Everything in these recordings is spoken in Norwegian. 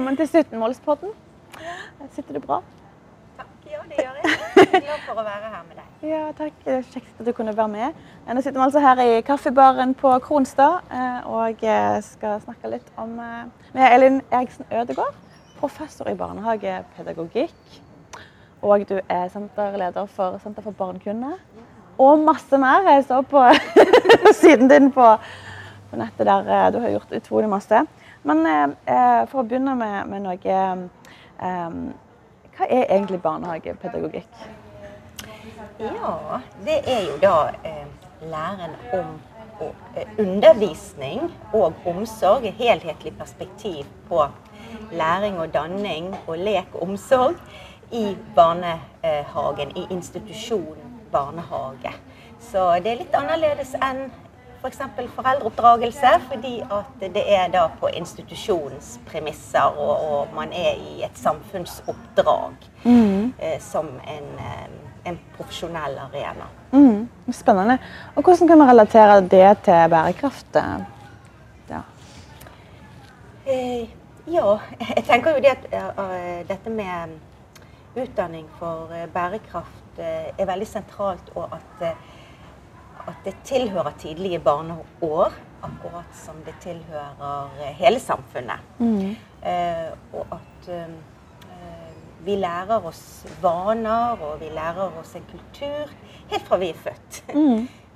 Velkommen til 17-målspodden. Sitter du bra? Takk. Ja, det gjør jeg. Jeg er glad for å være her med deg. Ja, takk. Det er Kjekt at du kunne være med. Eh, Nå sitter vi altså her i kaffebaren på Kronstad eh, og eh, skal snakke litt om med Elin Eriksen Ødegaard, professor i barnehagepedagogikk. Og du er senterleder for Senter for barnekunde. Og masse mer. Jeg så på siden din på, på nettet der du har gjort utrolig masse. Men eh, eh, for å begynne med, med noe eh, Hva er egentlig barnehagepedagogikk? Ja, det er jo da eh, læren om og, eh, undervisning og omsorg. Et helhetlig perspektiv på læring og danning og lek og omsorg i barnehagen, i institusjonen barnehage. Så det er litt annerledes enn f.eks. For foreldreoppdragelse, fordi at det er da på institusjonens premisser, og, og man er i et samfunnsoppdrag eh, som en, eh, en profesjonell arena. Mm, spennende. Og hvordan kan vi relatere det til bærekraft? Ja. Eh, ja, jeg tenker jo det at uh, dette med utdanning for eh, bærekraft uh, er veldig sentralt, og at, eh, at det tilhører tidlige barneår, akkurat som det tilhører eh, hele samfunnet. Eh, og at eh, vi lærer oss vaner, og vi lærer oss en kultur helt fra vi er født.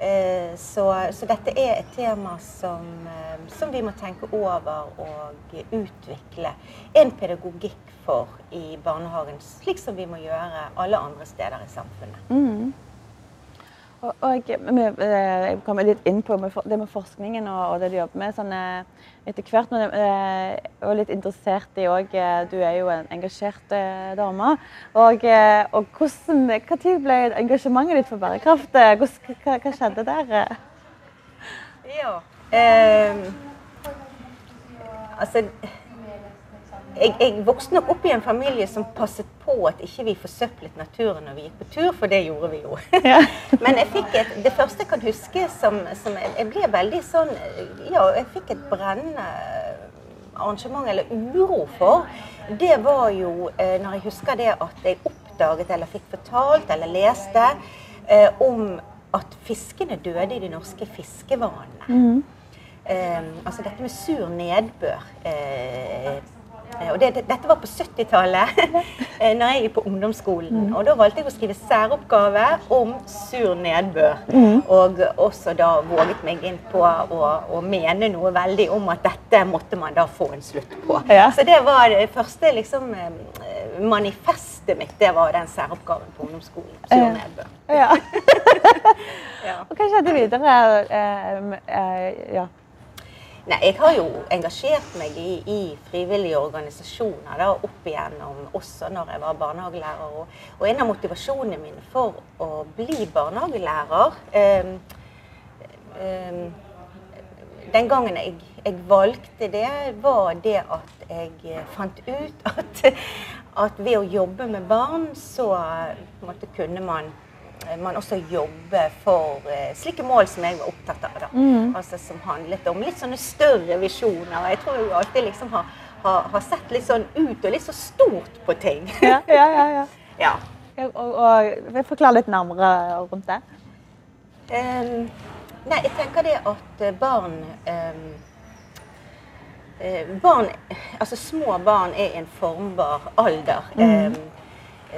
Eh, Så, så dette er et tema som, eh, som vi må tenke over og utvikle en pedagogikk for i barnehagen, slik som vi må gjøre alle andre steder i samfunnet. Og, og vi, eh, kommer litt inn på det med forskningen og, og det du jobber med sånn, eh, etter hvert. Men eh, er litt interessert i òg Du er jo en engasjert eh, dame. Og, eh, og hvordan, når ble engasjementet ditt for bærekraft? eh, hva, hva skjedde der? eh? Ja. Eh, altså jeg, jeg vokste nok opp i en familie som passet på at ikke vi forsøplet naturen når vi gikk på tur, for det gjorde vi jo. Ja. Men jeg fikk et, det første jeg kan huske som, som jeg, jeg ble veldig sånn Ja, jeg fikk et brennende arrangement eller uro for, det var jo eh, når jeg husker det at jeg oppdaget eller fikk fortalt eller leste eh, om at fiskene døde i de norske fiskevanene. Eh, altså dette med sur nedbør. Eh, og det, det, dette var på 70-tallet, eh, når jeg gikk på ungdomsskolen. Og da valgte jeg å skrive særoppgave om sur nedbør. Og også da våget meg inn på å, å mene noe veldig om at dette måtte man da få en slutt på. Ja. Så det var det første liksom, eh, manifestet mitt. Det var den særoppgaven på ungdomsskolen. Sur nedbør. Ja. Ja. Og hva skjedde videre? Eh, eh, ja. Nei, jeg har jo engasjert meg i, i frivillige organisasjoner da, opp igjennom, også når jeg var barnehagelærer. Og, og en av motivasjonene mine for å bli barnehagelærer eh, eh, Den gangen jeg, jeg valgte det, var det at jeg fant ut at, at ved å jobbe med barn, så måte, kunne man man også jobber for eh, slike mål som jeg var opptatt av. Da. Altså Som handlet om litt sånne større visjoner. Jeg tror jeg alltid liksom har, har, har sett litt sånn ut og litt så stort på ting. Ja, ja, ja, ja. ja. Og, og, og forklar litt nærmere rundt det. Um, nei, jeg tenker det at eh, barn eh, Barn, altså små barn er i en formbar alder. Mm. Eh,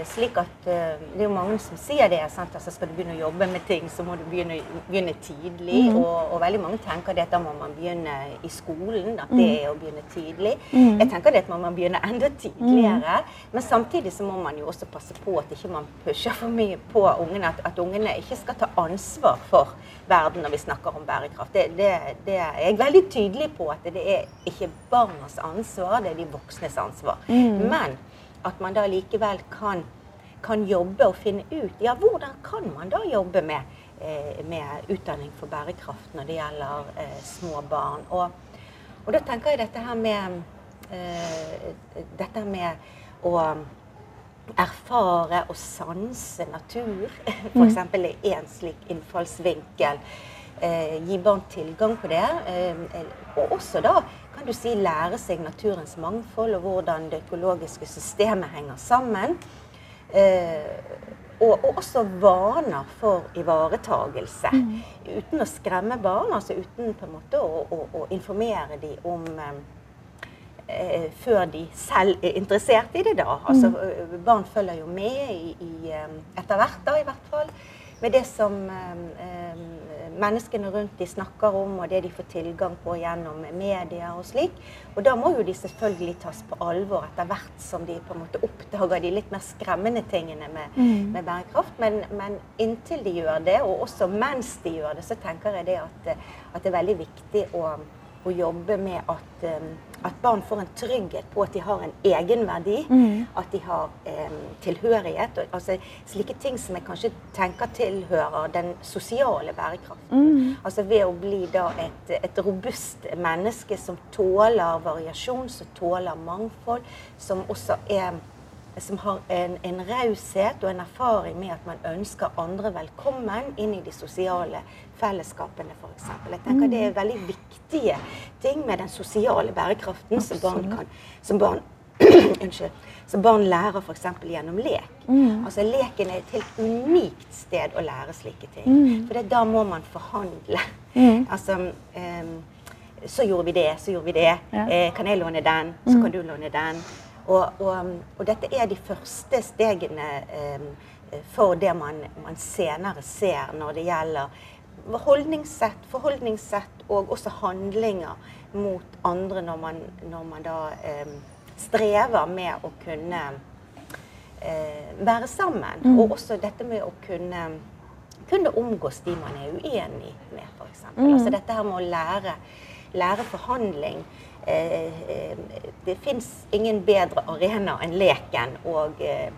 slik at eh, Det er jo mange som sier det. sant? Altså Skal du begynne å jobbe med ting, så må du begynne, begynne tidlig. Mm. Og, og, veldig mange tenker det at da må man begynne i skolen. At det er å begynne tidlig. Mm. Jeg tenker det at man må begynne enda tidligere. Men samtidig så må man jo også passe på at ikke man pusher for mye på ungene. At, at ungene ikke skal ta ansvar for verden når vi snakker om bærekraft. Det, det, det er jeg veldig tydelig på at det er ikke barnas ansvar, det er de voksnes ansvar. Men at man da likevel kan, kan jobbe og finne ut ja, hvordan kan man da jobbe med, eh, med utdanning for bærekraft når det gjelder eh, små barn. Og, og da tenker jeg dette her med eh, dette med å erfare og sanse natur, f.eks. er én slik innfallsvinkel. Eh, gi barn tilgang på det. Eh, og også da kan du si lære seg naturens mangfold og hvordan det økologiske systemet henger sammen. Eh, og, og, også vaner for ivaretagelse. Mm. Uten å skremme barn, altså uten på en måte å, å, å informere dem om eh, før de selv er interessert i det. da. Altså, mm. Barn følger jo med i, i, etter hvert, da i hvert fall, med det som eh, menneskene rundt de snakker om, og det de får tilgang på gjennom media og slik. Og da må jo de selvfølgelig tas på alvor etter hvert som de på en måte oppdager de litt mer skremmende tingene med, mm. med bærekraft. Men, men, inntil de gjør det, og også mens de gjør det, så tenker jeg det at, at det er veldig viktig å å jobbe med at, um, at, barn får en trygghet på at de har en egenverdi. Mm. At de har eh, tilhørighet. Og, altså, slike ting som jeg kanskje tenker tilhører den sosiale bærekraften. Mm. Altså Ved å bli da et, et, robust menneske som tåler variasjon, som tåler mangfold, som også er som har en, en raushet og en erfaring med at man ønsker andre velkommen inn i de sosiale fellesskapene, f.eks. Jeg tenker Det er veldig viktige ting med den sosiale bærekraften som barn kan som barn, som barn lærer f.eks. gjennom lek. Mm. Altså Leken er et helt unikt sted å lære slike ting. Mm. For da må man forhandle. Mm. Altså um, Så gjorde vi det, så gjorde vi det. Ja. Eh, kan jeg låne den? Så kan du låne den. Og, og, og dette er de første stegene um, for det man, man senere ser når det gjelder holdningssett, forholdningssett og også handlinger mot andre når man, når man da eh, strever med å kunne eh, være sammen. Mm. Og også dette med å kunne, kunne omgås de man er uenig med, f.eks. Mm. Altså dette her med å lære, lære forhandling. Eh, eh det fins ingen bedre arena enn leken, og eh,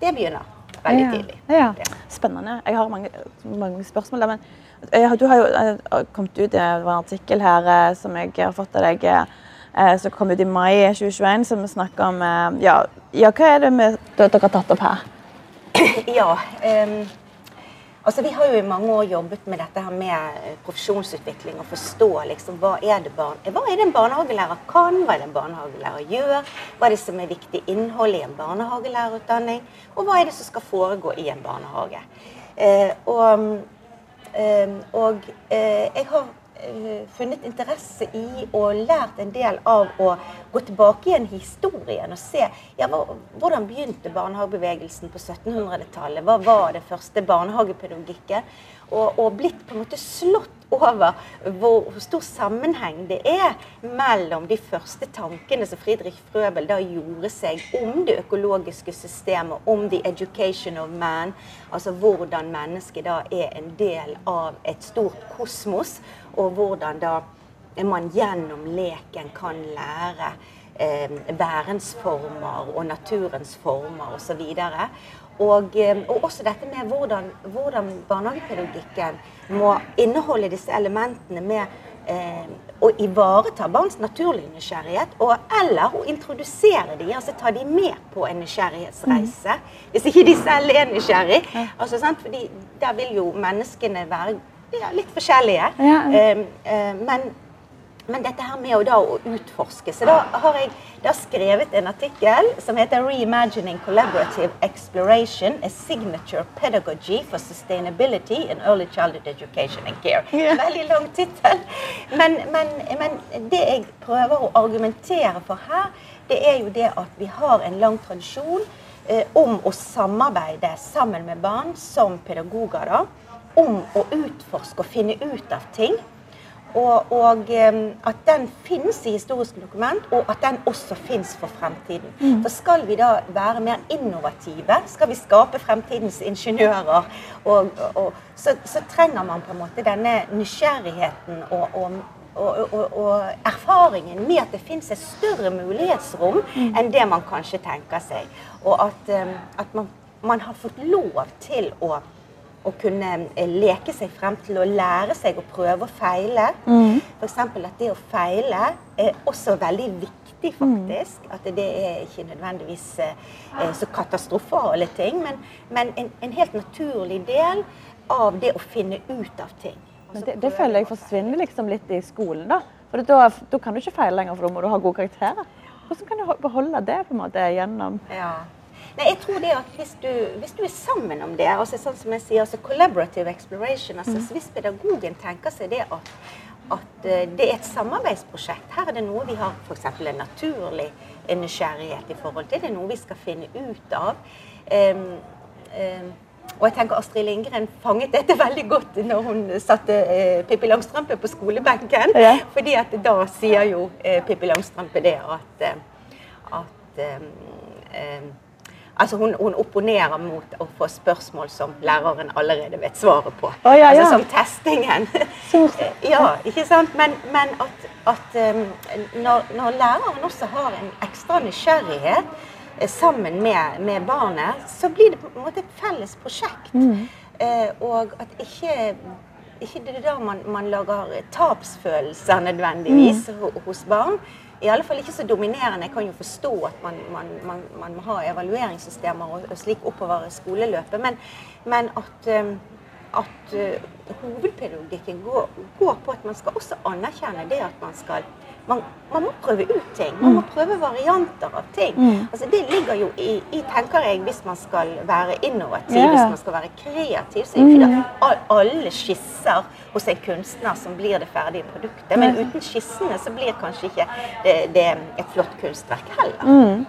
det begynner veldig ja. tidlig. Ja. Spennende. Jeg har mange, mange spørsmål der. men du har jo eh, kommet ut i en artikkel her eh, som jeg har fått av deg, eh, som kom ut i mai 2021, som snakker om ja, ja, hva er det med, dere har tatt opp her? Ja. Um, altså Vi har jo i mange år jobbet med dette her med profesjonsutvikling og forstå liksom, hva er det barn, hva er det en barnehagelærer kan, hva er det en barnehagelærer gjør, hva er det som er viktig innhold i en barnehagelærerutdanning, og hva er det som skal foregå i en barnehage. Uh, og og eh, jeg har eh, funnet interesse i og lært en del av å gå tilbake igjen i historien og se ja, hvordan begynte barnehagebevegelsen på 1700-tallet. Hva var det første barnehagepedagogikken? Og, og, blitt på en måte slått over hvor stor sammenheng det er mellom de første tankene som Friedrich Frøbel da gjorde seg om det økologiske systemet, om the education of man, altså hvordan mennesket da er en del av et stort kosmos, og hvordan da man gjennom leken kan lære eh, værens former og naturens former osv. Og, og også dette med hvordan, hvordan barnehagepedagogikken må inneholde disse elementene med eh, å ivareta barns naturlige nysgjerrighet, og, eller å introdusere dem, altså ta dem med på en nysgjerrighetsreise. Mm. Hvis ikke de selv er nysgjerrig. Altså, fordi der vil jo menneskene være ja, litt forskjellige. Ja. Eh, eh, men men dette her med å, da, å utforske Så da har jeg da skrevet en artikkel som heter 'Reimagining Collaborative Exploration A Signature Pedagogy for Sustainability in Early Childhood Education and Care'. Veldig lang tittel. Men, men, men, det jeg prøver å argumentere for her, det er jo det at vi har en lang tradisjon eh, om å samarbeide sammen med barn som pedagoger. da, Om å utforske og finne ut av ting. Og, og at den finnes i historiske dokument, og at den også finnes for fremtiden. For skal vi da være mer innovative, skal vi skape fremtidens ingeniører, og, og, så, så trenger man på en måte denne nysgjerrigheten og, og og, og, og, erfaringen med at det finnes et større mulighetsrom enn det man kanskje tenker seg. Og at, at man, man, har fått lov til å, å, kunne leke seg frem til å lære seg å prøve og feile. Mm. F.eks. at det å feile er også veldig viktig, faktisk. Mm. At det er ikke nødvendigvis eh, så katastrofale ting, men, men en, en helt naturlig del av det å finne ut av ting. Men det, det føler jeg forsvinner liksom litt i skolen. da. For da, da, kan du ikke feile lenger, for da må du ha gode karakterer. Hvordan kan du beholde det på en måte gjennom ja. Nei, jeg tror det at hvis du, hvis du, er sammen om det, altså sånn som jeg sier, altså collaborative exploration altså mm. Hvis pedagogen tenker seg det at, at uh, det er et samarbeidsprosjekt Her er det noe vi har f.eks. en naturlig nysgjerrighet i forhold til. Det er noe vi skal finne ut av. Um, um, og jeg tenker Astrid Lindgren fanget dette veldig godt når hun satte eh, Pippi Langstrømpe på skolebenken. Ja. fordi at da sier jo eh, Pippi Langstrømpe det at, eh, at eh, eh, Altså hun, hun, opponerer mot å få spørsmål som læreren allerede vet svaret på. Oh, ja, ja. Altså som testingen. ja, ikke sant? Men, men at, at um, når, når, læreren også har en ekstra nysgjerrighet sammen med, med, barnet, så blir det på en måte et felles prosjekt. Mm. Eh, og at ikke, ikke det er da man, man lager tapsfølelser nødvendigvis mm. hos barn. I alle fall ikke så dominerende. Jeg kan jo forstå at man, man, man, man må ha evalueringssystemer og, og, slik oppover skoleløpet, men, men at, um, at uh, hovedpedagogikken går, går, på at man skal også anerkjenne det at man skal man, man, må prøve ut ting. Man må mm. prøve varianter av ting. Mm. Altså, det ligger jo i, i, tenker jeg, hvis man skal være innovativ, yeah. hvis man skal være kreativ, så er det ikke mm. alle skisser hos en kunstner som blir det ferdige produktet. Men uten skissene så blir kanskje ikke det, det et flott kunstverk heller. Mm.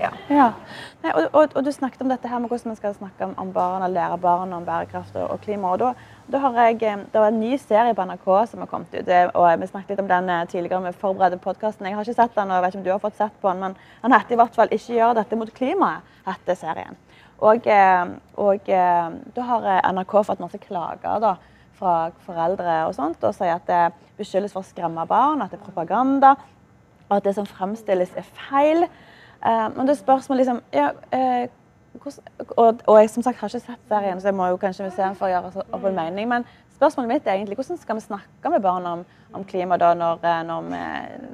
Ja. ja. Nei, og, og, og, du snakket om dette her med hvordan man skal snakke om, om barn og lære barn om bærekraft og, og klima. og da da har jeg, eh, Det var en ny serie på NRK som har kommet ut. og Vi snakket litt om den eh, tidligere med forberedte podkasten. Jeg har ikke sett den, og jeg vet ikke om du har fått sett på den, men han heter i hvert fall 'Ikke gjør dette mot klimaet'. heter serien. Og, eh, og da har NRK fått masse klager da, fra foreldre og sånt, og sier at det beskyldes for å skremme barn, at det er propaganda, og at det som fremstilles, er feil. Men det er spørsmålet liksom ja, og, og, jeg som sagt har ikke sett serien, så jeg må jo kanskje se den for å gjøre opp en mening. Men spørsmålet mitt er egentlig hvordan skal vi snakke med barn om, om klima da, når, eh, når, vi,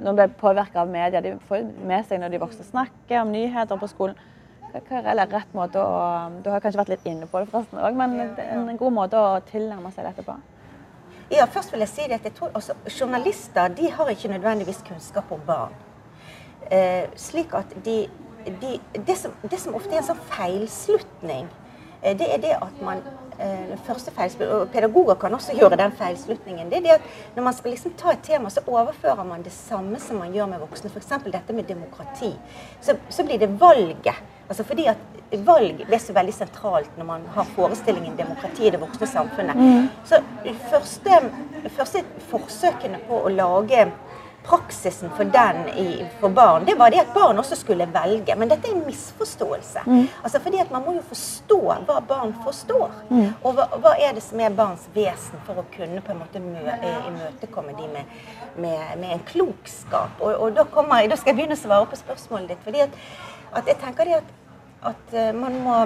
når vi blir påvirka av media? De får med seg når de voksne snakker om nyheter på skolen. Hva er rett måte å Du har kanskje vært litt inne på det forresten òg, men en god måte å tilnærme seg dette på? Ja, først vil jeg si at jeg tror også Journalister de har ikke nødvendigvis kunnskap om barn. Eh, slik at de de, det, som, det, som, ofte er en sånn feilslutning, eh, det er det at man eh, første og Pedagoger kan også gjøre den feilslutningen. Det er det at når man skal liksom ta et tema, så overfører man det samme som man gjør med voksne. F.eks. dette med demokrati. Så, så, blir det valget. Altså fordi at Valg er så veldig sentralt når man har forestillingen demokrati i det voksne samfunnet. Mm. Så første, første forsøkene på å lage praksisen for den i, for barn, det var det at barn også skulle velge. Men dette er en misforståelse. Mm. Altså fordi at Man må jo forstå hva barn forstår. Mm. Og hva, hva, er det som er barns vesen for å kunne på en måte mø, eh, imøtekomme de med, med, med, en klokskap. Og, og da, kommer, da, skal jeg begynne å svare på spørsmålet ditt. fordi at, at jeg tenker det at, at eh, man må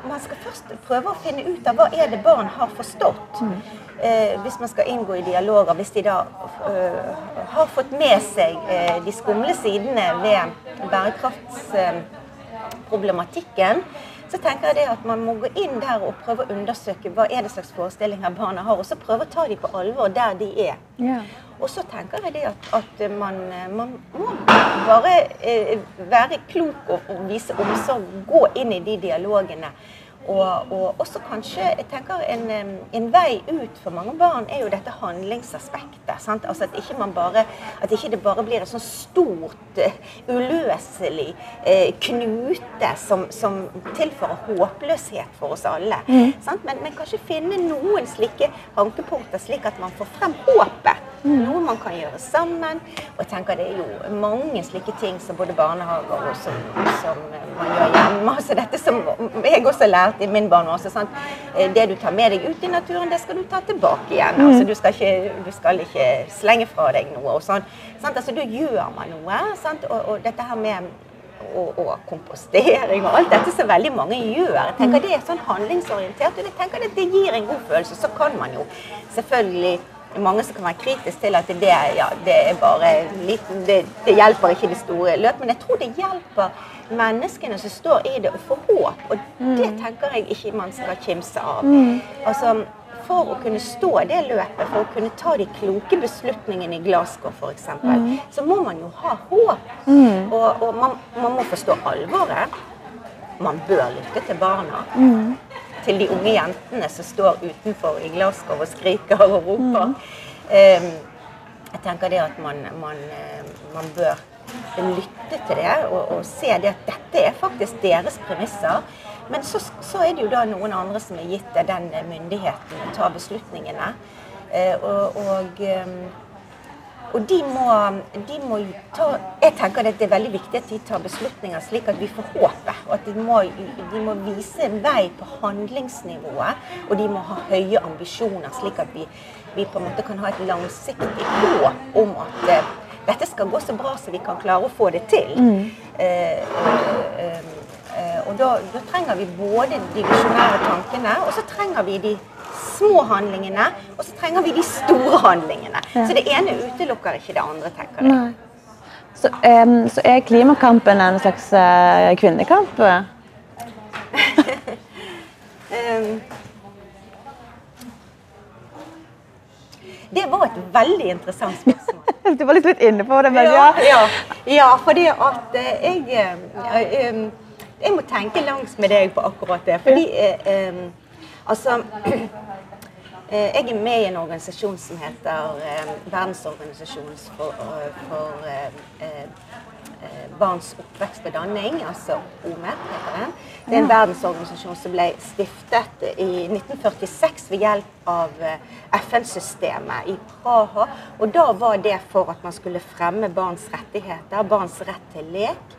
man skal først prøve å finne ut av hva er det barn har forstått. Mm. Eh, hvis man skal inngå i dialoger. Hvis de da uh, har fått med seg uh, de skumle sidene ved bærekraftsproblematikken, uh, så tenker jeg det at man må gå inn der og prøve å undersøke hva er det slags forestillinger barna har, og så prøve å ta dem på alvor der de er. Yeah. Og så tenker jeg det at, at man, man, må bare være klok og, og vise omsorg. Gå inn i de dialogene Og, og også kanskje jeg tenker en, en vei ut for mange barn er jo dette handlingsaspektet. Sant? Altså at, ikke man bare, at ikke det bare blir et sånn stort, eh, uløselig eh, knute som, som tilfører håpløshet for oss alle. Sant? Men, men kanskje finne noen slike hankepunkter, slik at man får frem håpet. Noe man kan gjøre sammen. Og jeg tenker det er jo mange slike ting som både barnehager og som, som man gjør hjemme. Altså dette som jeg også har lært i min barndom. også, sant? Eh, Det du tar med deg ut i naturen, det skal du ta tilbake igjen. Altså, du, skal ikke, du skal ikke slenge fra deg noe. og sånn. Sant? Altså, da gjør man noe. Sant? Og, og dette her med og, og kompostering og alt dette som veldig mange gjør. Jeg tenker Det er sånn handlingsorientert, og jeg tenker at det gir en god følelse. Så kan man jo selvfølgelig det er mange som kan være kritisk til at det, ja, det er bare liten, det, det hjelper ikke det store løp. Men jeg tror det hjelper menneskene som står i det, å få håp. Og det tenker jeg ikke man skal kimse av. Altså, for å kunne stå det løpet, for å kunne ta de kloke beslutningene i Glasgow f.eks., så må man jo ha håp. Og, og man, man må forstå alvoret. Man bør lytte til barna. Til de unge jentene som står utenfor i Glasgow og skriker og roper. Em, jeg tenker det at man, man, eh, man bør lytte til det og, og se det at dette er faktisk deres premisser. Men så, så er det jo da noen andre som er gitt den myndigheten å ta beslutningene. Eh, og, og, og de må, de må ta Jeg tenker at det er veldig viktig at de tar beslutninger slik at vi får håpet. Og at de må, de må vise en vei på handlingsnivået. Og de må ha høye ambisjoner, slik at vi, vi på en måte kan ha et langsiktig håp om at uh, dette skal gå så bra som vi kan klare å få det til. Eh, Uh, uh, og da, da trenger vi både de visjonære tankene, og så trenger vi de små handlingene, og så trenger vi de store handlingene. Så det ene utelukker ikke det andre, tenker jeg. Så, um, så er klimakampen en slags uh, kvinnekamp? Um, det var et veldig interessant spørsmål. Du var litt, inne på det, men ja. ja, ja fordi at eh, jeg eh, eh, Jeg må tenke langs med deg på akkurat det. Fordi eh, Altså Jeg er med i en organisasjon som heter eh, Verdensorganisasjonen for, eh, for eh, eh, eh, barns oppvekst og danning, altså OMET heter den. Det er en verdensorganisasjon som ble stiftet i 1946 ved hjelp av eh, FN-systemet i Praha. Og da var det for at man skulle fremme barns rettigheter, barns rett til lek.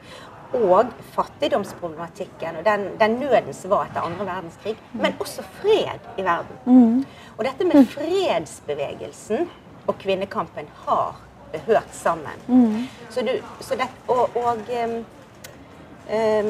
Og fattigdomsproblematikken og den, den nøden som var etter andre verdenskrig. Men også fred i verden. Og dette med fredsbevegelsen og kvinnekampen har hørt sammen. Så, du, så det, og, og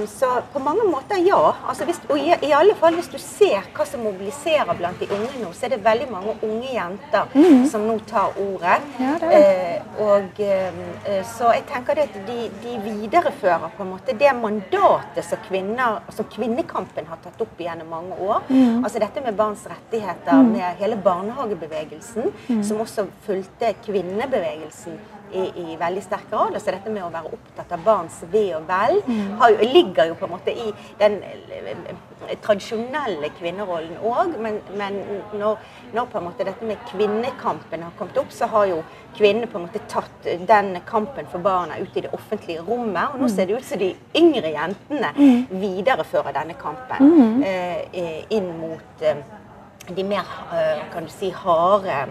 så på mange måter ja. Altså hvis, og i, i alle fall hvis du ser hva som mobiliserer blant de unge nå, så er det veldig mange unge jenter som nå tar ordet. Ja. Eh, og eh, Så jeg tenker det at de, de viderefører på en måte det mandatet som, kvinner, som kvinnekampen har tatt opp gjennom mange år. Altså dette med barns rettigheter, med hele barnehagebevegelsen, som også fulgte kvinnebevegelsen i, i veldig sterk grad. Altså dette med å være opptatt av barns ve og vel har jo, ligger jo på en måte i den eh, tradisjonelle kvinnerollen òg. Men, men når, når på en måte dette med kvinnekampen har kommet opp, så har jo kvinnene på en måte tatt den kampen for barna ut i det offentlige rommet. Og nå ser det ut som de yngre jentene viderefører denne kampen eh, inn mot eh, de mer eh, kan du si, harde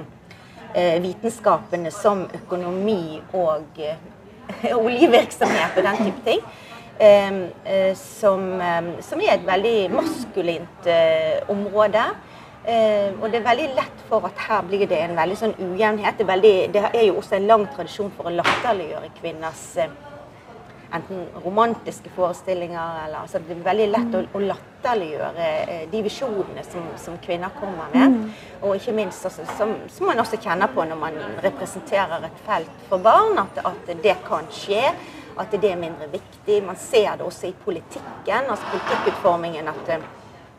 vitenskapene som økonomi og eh, oljevirksomhet og den type ting. Eh, eh, som, eh, som er et veldig maskulint eh, område. Uh, og det er veldig lett for at her blir det en veldig sånn ujevnhet. Det er, veldig, det er jo også en lang tradisjon for å latterliggjøre kvinners eh, enten romantiske forestillinger eller altså Det er veldig lett å, å latterliggjøre eh, de visjonene som, som kvinner kommer med. Og ikke minst altså, som, som man også kjenner på når man representerer et felt for barn, at, at det kan skje. At det er mindre viktig. Man ser det også i politikken, altså politikkutformingen, at, eh,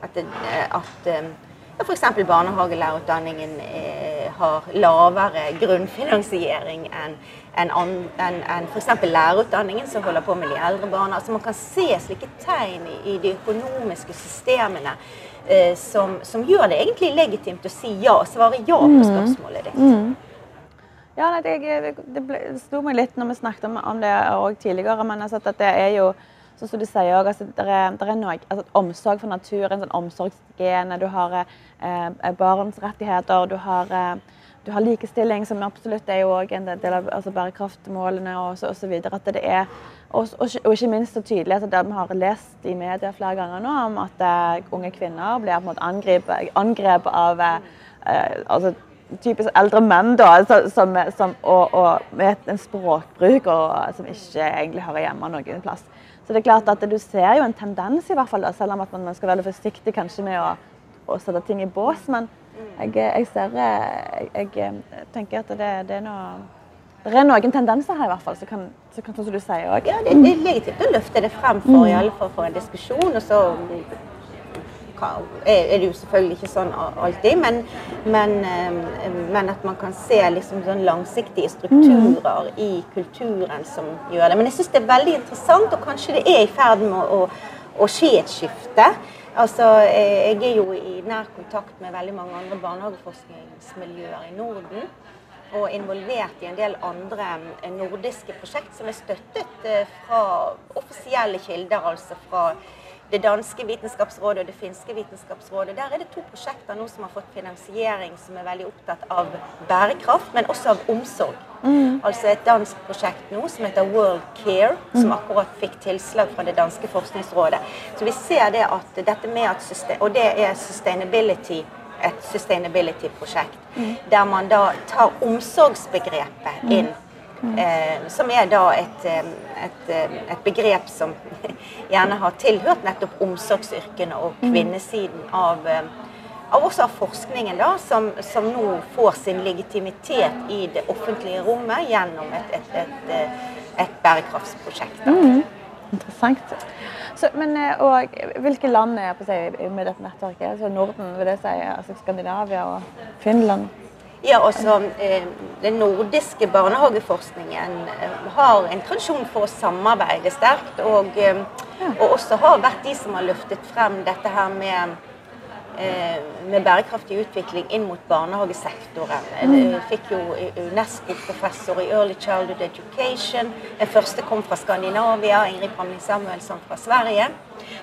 at, det- at, ja, f.eks. barnehagelærerutdanningen eh, har lavere grunnfinansiering enn enn en, en, en f.eks. lærerutdanningen som holder på med de eldre barna. Altså Man kan se slike tegn i, de økonomiske systemene eh, som, som, gjør det egentlig legitimt å si ja, svare ja på mm. spørsmålet ditt. Mm. Ja, det, det, ble, det slo meg litt når vi snakket om, om det tidligere, men altså at det er jo Sånn som du sier òg, altså, det, er, er noe altså, omsorg for naturen, sånn omsorgsgene. Du har eh, barns rettigheter, du har, eh, du har, likestilling, som absolutt er jo en del av altså, bærekraftmålene osv. Og, og, og, ikke minst så tydelig at det vi har lest i media flere ganger nå om at uh, unge kvinner blir på en måte angrepet, angrepet av uh, altså, typisk eldre menn da, som, som, og, og, med en språkbruk og, som ikke egentlig hører hjemme noen plass. Så det er klart at du ser jo en tendens, i hvert fall, selv om at man skal være forsiktig kanskje med å, å sette ting i bås. Men jeg, jeg ser jeg, jeg, tenker at det, det, er noe det er noen tendenser her i hvert fall, som kan, som, kan, som du sier òg. Ja, det, det er legitimt å løfte det frem for, mm. alle fall for en diskusjon. og så er det jo selvfølgelig ikke sånn alltid, men, men, eh, men at man kan se liksom sånn langsiktige strukturer i kulturen som gjør det. Men jeg syns det er veldig interessant, og kanskje det er i ferd med å, å skje et skifte. Altså, jeg er jo i nær kontakt med veldig mange andre barnehageforskningsmiljøer i Norden. Og involvert i en del andre eh, nordiske prosjekt som er støttet eh, fra offisielle kilder. altså fra det danske vitenskapsrådet og det finske vitenskapsrådet. Der er det to prosjekter nå som har fått finansiering som er veldig opptatt av bærekraft, men også av omsorg. Mm. Altså et dansk prosjekt nå som heter World Care, som mm. akkurat fikk tilslag fra det danske forskningsrådet. Så vi ser det at dette med at Og det er sustainability et sustainability-prosjekt. Mm. Der man da tar omsorgsbegrepet inn. Eh, som er da et, et, et, begrep som gjerne har tilhørt nettopp omsorgsyrkene og mm. kvinnesiden av, av også av forskningen, da, som, som, nå får sin legitimitet i det offentlige rommet gjennom et, et bærekraftsprosjekt. Mm. Interessant. Så, men, eh, og hvilke land er på seg med dette nettverket? Så Norden, vil det si, altså Skandinavia og Finland? Ja, også eh, Den nordiske barnehageforskningen eh, har en tradisjon for å samarbeide sterkt. Og, eh, og også har vært de som har løftet frem dette her med med bærekraftig utvikling inn mot barnehagesektoren. Jeg fikk jo Unesco-professor i Early Childhood Education. Den første kom fra Skandinavia, Ingrid Pramling Samuelsson fra Sverige.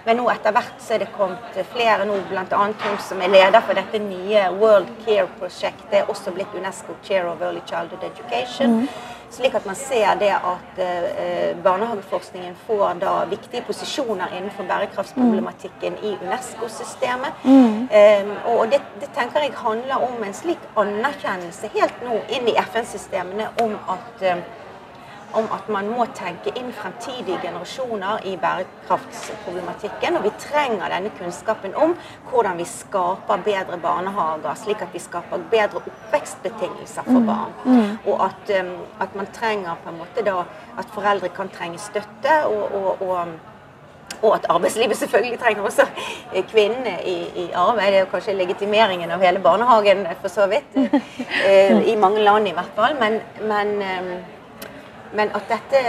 Men nå etter hvert så er det kommet flere, nå bl.a. hun som er leder for dette nye World Care-prosjektet, er også blitt UNESCO Chair of Early Childhood Education. Mm. Slik at man ser det at eh, barnehageforskningen får da viktige posisjoner innenfor bærekraftsproblematikken i UNESCO-systemet. Mm. Eh, og det, det, tenker jeg handler om en slik anerkjennelse helt nå inn i FN-systemene om at eh, om at man må tenke inn fremtidige generasjoner i bærekraftsproblematikken. Og vi trenger denne kunnskapen om hvordan vi skaper bedre barnehager, slik at vi skaper bedre oppvekstbetingelser for mm. barn. Mm. Og at, um, at, man trenger på en måte da at foreldre kan trenge støtte. og, og, og og at arbeidslivet selvfølgelig trenger også kvinnene i, i, arbeid. Det er jo kanskje legitimeringen av hele barnehagen, for så vidt. Eh, I mange land i hvert fall. Men, men um, men at dette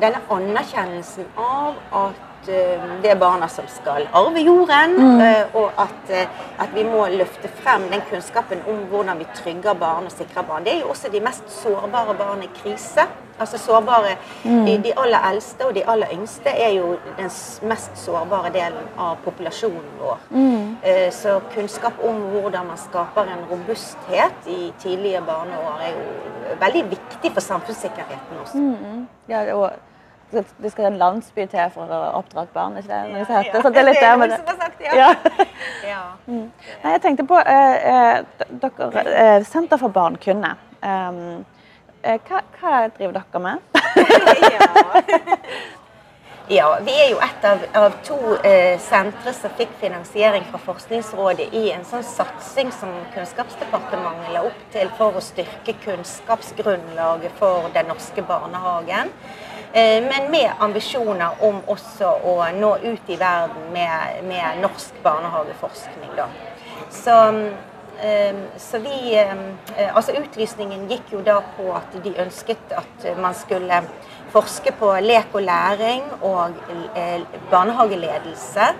Denne anerkjennelsen av at det er barna som skal arve jorden, mm. uh, og at, uh, at, vi må løfte frem den kunnskapen om hvordan vi trygger barn og sikrer barn. Det er jo også de mest sårbare barn i krise. Altså sårbare, mm. de, de, aller eldste og de aller yngste er jo den mest sårbare delen av populasjonen vår. Mm. Eh, så kunnskap om hvordan man skaper en robusthet i tidlige barneår er jo veldig viktig for samfunnssikkerheten også. Mm. Ja, og det skal en landsby til for å oppdra et barn, ikke det? Ja, ja. Så det er litt der med det. Sagt, ja. ja. Mm. Nei, jeg tenkte på eh, eh dere, eh, Senter for barnekunne. Um, Eh, hva, hva driver dere med? ja. Vi er jo et av, av to eh, sentre som fikk finansiering fra Forskningsrådet i en sånn satsing som Kunnskapsdepartementet la opp til for å styrke kunnskapsgrunnlaget for den norske barnehagen. Eh, men med ambisjoner om også å nå ut i verden med, med norsk barnehageforskning. Da. Så, eh, så vi Altså utlysningen gikk jo da på at de ønsket at man skulle forske på lek og læring og barnehageledelse.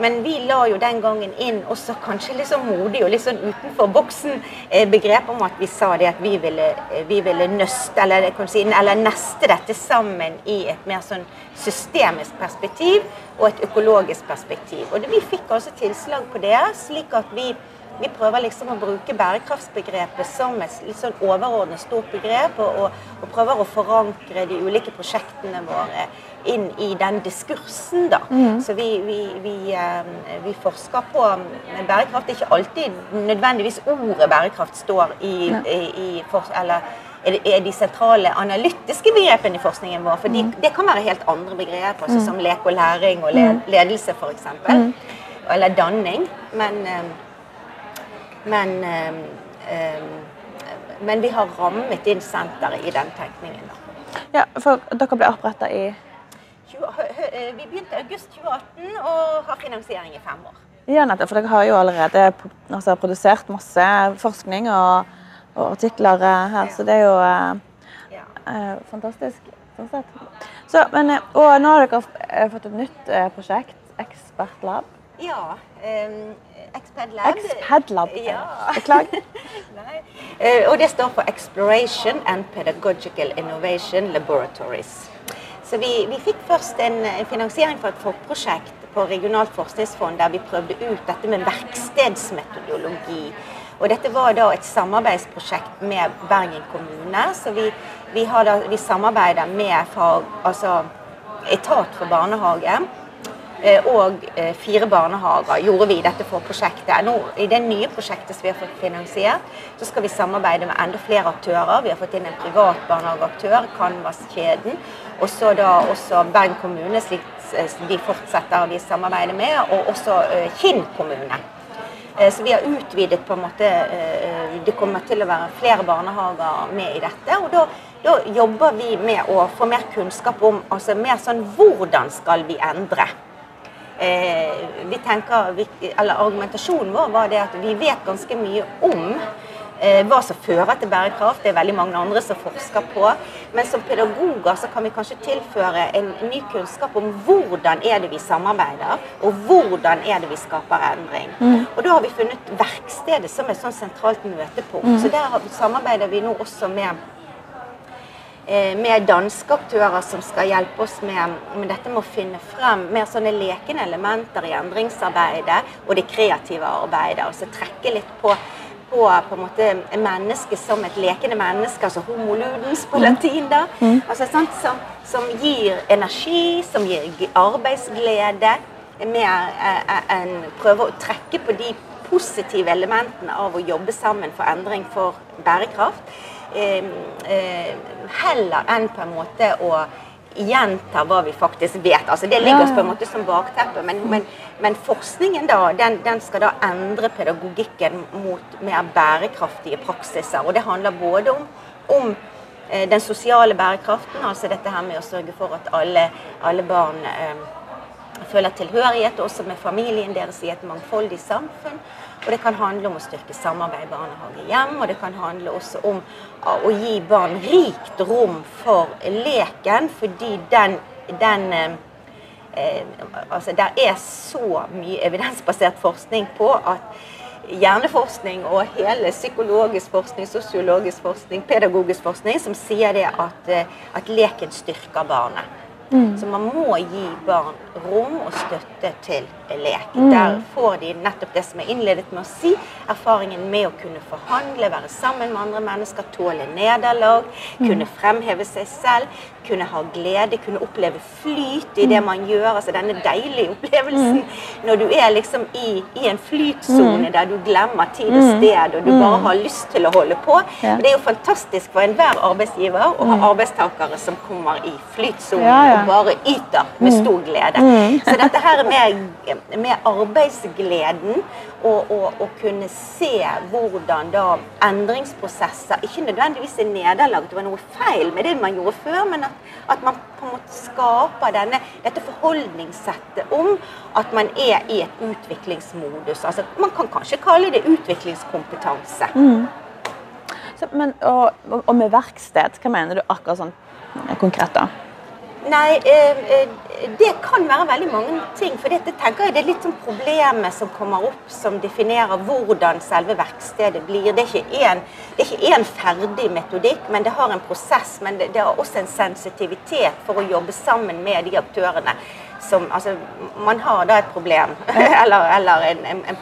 Men vi la jo den gangen inn også kanskje litt sånn modig og litt sånn utenfor boksen eh, begrep om at vi sa det at vi ville, eh, vi ville nøste, eller, si, eller, neste dette sammen i et mer sånn systemisk perspektiv og et økologisk perspektiv. Og det, vi fikk altså tilslag på det, slik at vi vi prøver liksom å bruke bærekraftsbegrepet som et litt sånn overordnet stort begrep, og, og, og, prøver å forankre de ulike prosjektene våre inn i den diskursen. da. Mm. Så vi, vi, vi, um, vi, forsker på Men bærekraft. Er ikke alltid nødvendigvis ordet bærekraft står i, ja. i, i eller er de sentrale analytiske begrepene i forskningen vår. For de, mm. det kan være helt andre begreper, altså, mm. som lek og læring og mm. ledelse f.eks. Mm. Eller danning. Men um, men, eh, eh, men vi har rammet inn senteret i den tenkningen. Da. Ja, for dere ble oppretta i eh, Vi begynte i august 2018 og har finansiering i fem år. Ja, nettopp. For dere har jo allerede altså, produsert masse forskning og, og artikler her, ja. så det er jo ja. eh, fantastisk. Sånn så, men, og nå har dere fått et nytt prosjekt, Ekspertlab. Ja. Um, Expedlab. Xpadlab. Ja. Beklager. og det står for Exploration and Pedagogical Innovation Laboratories. Så vi, vi fikk først en, finansiering for et forprosjekt på regionalt forskningsfond der vi prøvde ut dette med verkstedsmetodologi. Og dette var da et samarbeidsprosjekt med Bergen kommune. Så vi, vi, da, vi samarbeider med fag, altså etat for barnehage Eh, og eh, fire barnehager gjorde vi dette for prosjektet. Nå, I det nye prosjektet som vi har fått finansiert, så skal vi samarbeide med enda flere aktører. Vi har fått inn en privat barnehageaktør, Canvas-kjeden. Og så da også Bergen kommune, slik vi de fortsetter vi samarbeider med, og også Kinn kommune. Så vi har utvidet på en måte Det kommer til å være flere barnehager med i dette. og da da jobber vi med å få mer kunnskap om altså mer sånn hvordan skal vi endre eh, vi tenker, eller Argumentasjonen vår var det at vi vet ganske mye om eh, hva som fører til bærekraft. Det er veldig mange andre som forsker på. Men som pedagoger så kan vi kanskje tilføre en ny kunnskap om hvordan er det vi samarbeider, og hvordan er det vi skaper endring. Mm. Og da har vi funnet verkstedet som et sånn sentralt møtepunkt. Mm. Så der samarbeider vi nå også med Eh, med danske aktører som skal hjelpe oss med, med, dette med å finne frem mer sånne lekende elementer i endringsarbeidet og det kreative arbeidet. Altså trekke litt på, på, på en måte mennesket som et lekende menneske, altså homo ludens på mm. latin. da, mm. altså sånt som, som, gir energi, som gir arbeidsglede. Mer eh, eh, enn prøver å trekke på de positive elementene av å jobbe sammen for endring for bærekraft. Eh, eh, heller enn på en måte å gjenta hva vi faktisk vet. Altså, det ligger oss på en måte som bakteppe, men, men, men forskningen da, den, den, skal da endre pedagogikken mot mer bærekraftige praksiser. Og det handler både om, om eh, den sosiale bærekraften, altså dette her med å sørge for at alle, alle barn eh, føler tilhørighet, også med familien deres i et mangfoldig samfunn. Og det kan handle om å styrke samarbeid barnehage hjem, og det kan handle også om å gi barn rikt rom for leken, fordi den, den eh, altså Der er så mye evidensbasert forskning på at hjerneforskning og hele psykologisk forskning, sosiologisk forskning, pedagogisk forskning som sier det at, eh, at leken styrker barnet. Mm. Så man må gi barn rom og støtte til lek. Mm. Der får de nettopp det som er innledet med å si, erfaringen med å kunne forhandle, være sammen med andre mennesker, tåle nederlag, mm. kunne fremheve seg selv, kunne ha glede, kunne oppleve flyt i det mm. man gjør. Altså denne deilige opplevelsen mm. når du er liksom i, i en flytsone mm. der du glemmer tid og sted, og du bare har lyst til å holde på. Ja. Det er jo fantastisk for enhver arbeidsgiver å ha arbeidstakere som kommer i flytsonen ja, ja. og bare yter med stor glede. Så dette her med, med arbeidsgleden og å kunne se hvordan da endringsprosesser Ikke nødvendigvis er nederlag, det var noe feil med det man gjorde før, men at, at man på en måte skaper denne, dette forholdningssettet om at man er i et utviklingsmodus. Altså, man kan kanskje kalle det utviklingskompetanse. Mm. Så, men, og, og, med verksted, hva mener du akkurat sånn konkret da? Nei, eh, eh, det kan være veldig mange ting. For dette tenker jeg det er litt sånn problemet som kommer opp, som definerer hvordan selve verkstedet blir. Det er ikke én ferdig metodikk, men det har en prosess. Men det, det har også en sensitivitet for å jobbe sammen med de aktørene som Altså, man har da et problem, eller, eller en, en, en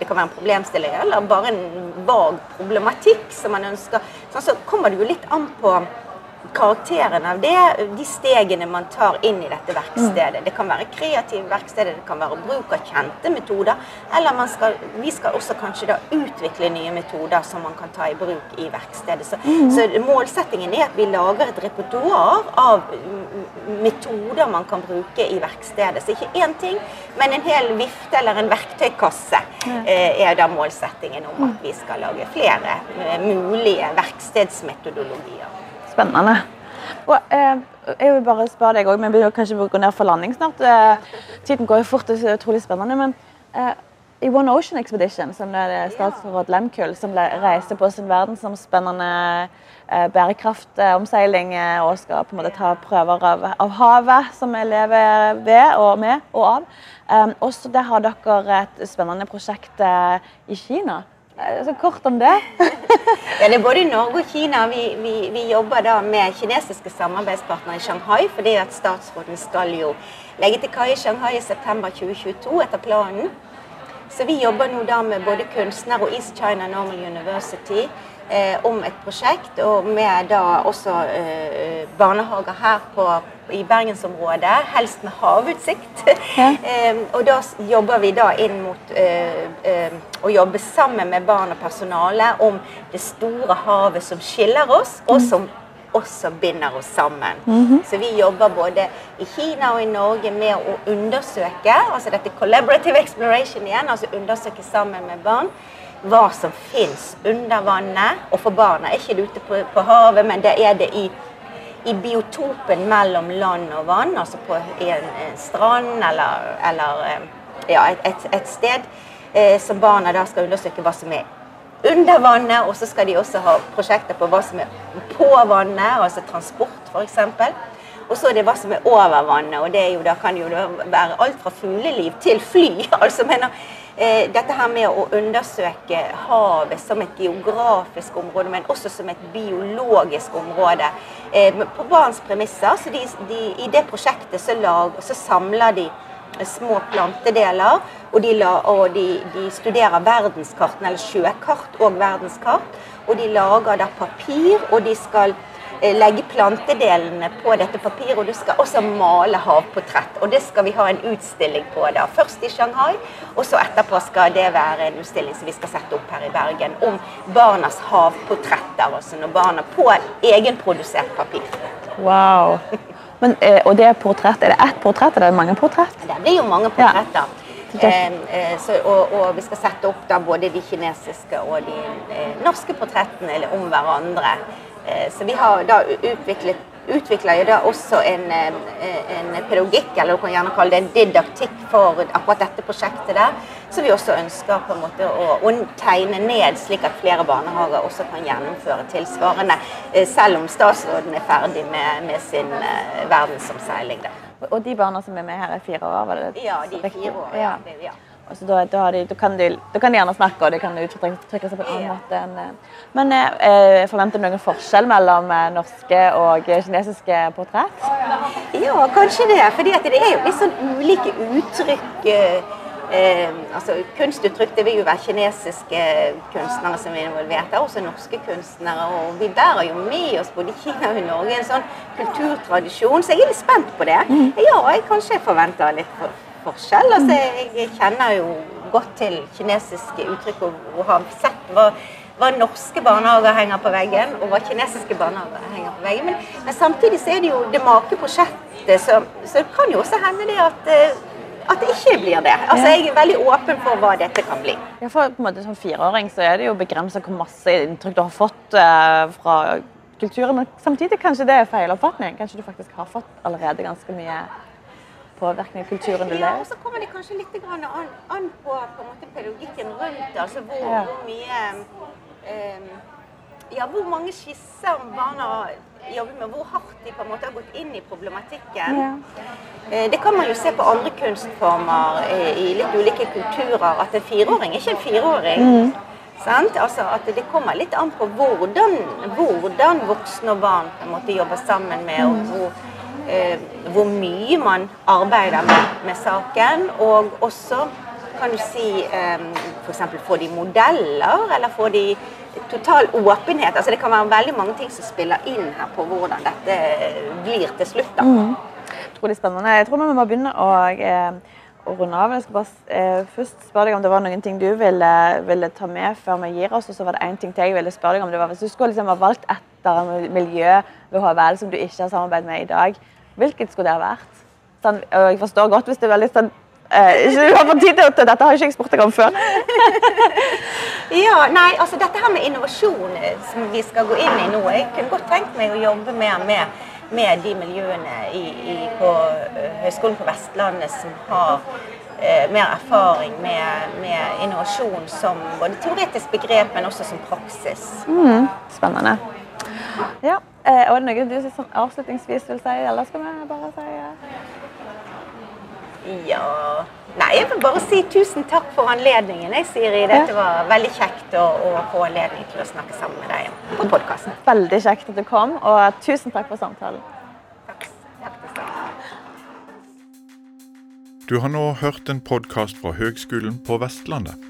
det kan være en problemstilling eller bare en vag problematikk som man ønsker. Sånn, så kommer det jo litt an på karakteren av det, de stegene man tar inn i dette verkstedet. Mm. Det kan være kreative verksteder, det kan være bruk av kjente metoder. Eller skal, vi skal også kanskje da utvikle nye metoder som man kan ta i bruk i verkstedet. Så, mm. så målsettingen er at vi lager et repertoar av metoder man kan bruke i verkstedet. Så ikke én ting, men en hel vifte eller en verktøykasse eh, er da målsettingen om at vi skal lage flere eh, mulige verkstedsmetodologier spennende. Og, eh, jeg vil bare spørre deg også, Vi begynner kanskje gå ned for landing snart. Eh, tiden går jo fort, det er utrolig spennende. men eh, i One Ocean Expedition, som er statsråd Lemkull, som reiser på sin verdensomspennende eh, bærekraftomseiling eh, og skal på en måte ta prøver av, av havet som vi lever ved og med og av. Um, også der har dere et spennende prosjekt i Kina så kort om det. ja, det er både Norge og Kina. Vi, vi, vi, jobber da med kinesiske samarbeidspartnere i Shanghai. fordi at statsråden skal jo legge til kai i Shanghai i september 2022 etter planen. Så vi jobber nå da med både kunstnere og East China Normal University eh, om et prosjekt, og med da også eh, barnehager her på, i bergensområdet, helst med havutsikt. Ja. eh, og da jobber vi da inn mot eh, eh, å jobbe sammen med barn og personale om det store havet som skiller oss, og mm. som også binder oss sammen. Mm -hmm. Så vi jobber både i Kina og i Norge med å undersøke altså dette collaborative exploration igjen, altså undersøke sammen med barn hva som fins under vannet. Og for barna er ikke det ute på, på, havet, men det er det i, i, biotopen mellom land og vann. Altså på en, en strand eller, eller eh, ja, et, et, sted. Eh, som barna da skal undersøke hva som er under vannet. Og så skal de også ha prosjekter på hva som er på vannet, altså transport f.eks. Og så er det hva som er over vannet, og det jo, da kan jo være alt fra fugleliv til fly. altså mener Dette her med å undersøke havet som et geografisk område, men også som et biologisk område eh, på barns premisser. så de, de, I det prosjektet så, lag, så samler de små plantedeler, og, de, la, og de, de studerer verdenskartene, eller sjøkart og verdenskart. Og de lager da papir, og de skal Eh, legge plantedelene på dette papiret. Og du skal også male havportrett. Og det skal vi ha en utstilling på da. Først i Shanghai, og så etterpå skal det være en utstilling som vi skal sette opp her i Bergen om barnas havportretter. Altså når barna på egenprodusert papir. Wow. Men, eh, og det er portrett, er det ett portrett, eller er det mange portrett? Det blir jo mange portretter. Ja. Eh, så, og, og, vi skal sette opp da både de kinesiske og de eh, norske portrettene om hverandre. Eh, så vi har da utviklet utvikla jo da også en, eh, en, pedagogikk, eller du kan gjerne kalle det en didaktikk for akkurat dette prosjektet der. Som vi også ønsker på en måte å, å tegne ned, slik at flere barnehager også kan gjennomføre tilsvarende. Eh, selv om statsråden er ferdig med, med sin verdensomseiling. Og de barna som er med her, er fire år? var det? Ja, de er fire år. ja. ja. Altså, da, da, de, da, kan de, da, kan de, gjerne snakke, og de kan uttrykke seg på en annen måte. enn... Eh, men eh, eh, forventer du noen forskjell mellom eh, norske og kinesiske portrett? Ja, kanskje det. For det er jo litt sånn ulike uttrykk. Eh, altså Kunstuttrykk det vil jo være kinesiske kunstnere som er involvert. Det er også norske kunstnere. Og vi bærer jo med oss både Kina og Norge en sånn kulturtradisjon, så jeg er litt spent på det. Mm. Ja, jeg kanskje forventer litt for forskjell. Altså, jeg kjenner jo godt til kinesiske uttrykk og, har sett hva, hva norske barnehager henger på veggen, og hva kinesiske barnehager henger på veggen. Men, men samtidig så er det jo det makeprosjektet, så, så det kan jo også hende det at eh, at det ikke blir det. Altså, Jeg er veldig åpen for hva dette kan bli. Ja, for på en måte Som fireåring så er det jo begrensa hvor masse inntrykk du har fått eh, fra kulturen. Men samtidig kanskje det er feil oppfatning. Kanskje du faktisk har fått allerede ganske mye påvirkning av kulturen du Ja, og så kommer det kanskje litt an, an på, på måte, pedagogikken rundt. Altså hvor, Ja. hvor mye um, Ja, hvor mange skisser barna jobber med. Hvor hardt de på en måte har gått inn i problematikken. Ja. Eh, Det kan man jo se på andre kunstformer i litt ulike kulturer. At en fireåring er ikke en fireåring. Mm. Sant? Altså at Det kommer litt an på hvordan, hvordan voksne og barn på en måte jobber sammen med, og hvor, eh, hvor mye man arbeider med, med saken. Og også kan du si eh, f.eks. får de modeller, eller får de total åpenhet. Altså Det kan være veldig mange ting som spiller inn her på hvordan dette blir til slutt. da. Utrolig spennende. Jeg tror vi må begynne å, eh, å runde av. Jeg skal bare eh, først spørre deg om det var noen ting du ville, ville ta med før vi gir oss. Og så var det én ting til jeg ville spørre deg om. Det var Hvis du skulle liksom ha valgt et av miljø ved HVL som du ikke har samarbeidet med i dag, hvilket skulle det ha vært? Sånn, og jeg forstår godt hvis det er veldig sånn eh, du har fått tid til Dette har ikke jeg spurt deg om før. Ja, nei, altså Dette her med innovasjon eh, som vi skal gå inn i nå Jeg kunne godt tenkt meg å jobbe mer med, med de miljøene i, i, på Høgskolen på Vestlandet som har eh, mer erfaring med, med innovasjon som både teoretisk begrep, men også som praksis. Spennende. Ja, eh, og er det noe du som avslutningsvis vil si, eller skal vi bare si ja? Ja Nei, jeg vil bare si tusen takk for anledningen. Jeg, Siri. Dette var veldig kjekt å, å få anledning til å snakke sammen med deg på podkasten. Veldig kjekt at du kom, og tusen takk for samtalen. Takk. takk. Du har nå hørt en podkast fra Høgskolen på Vestlandet.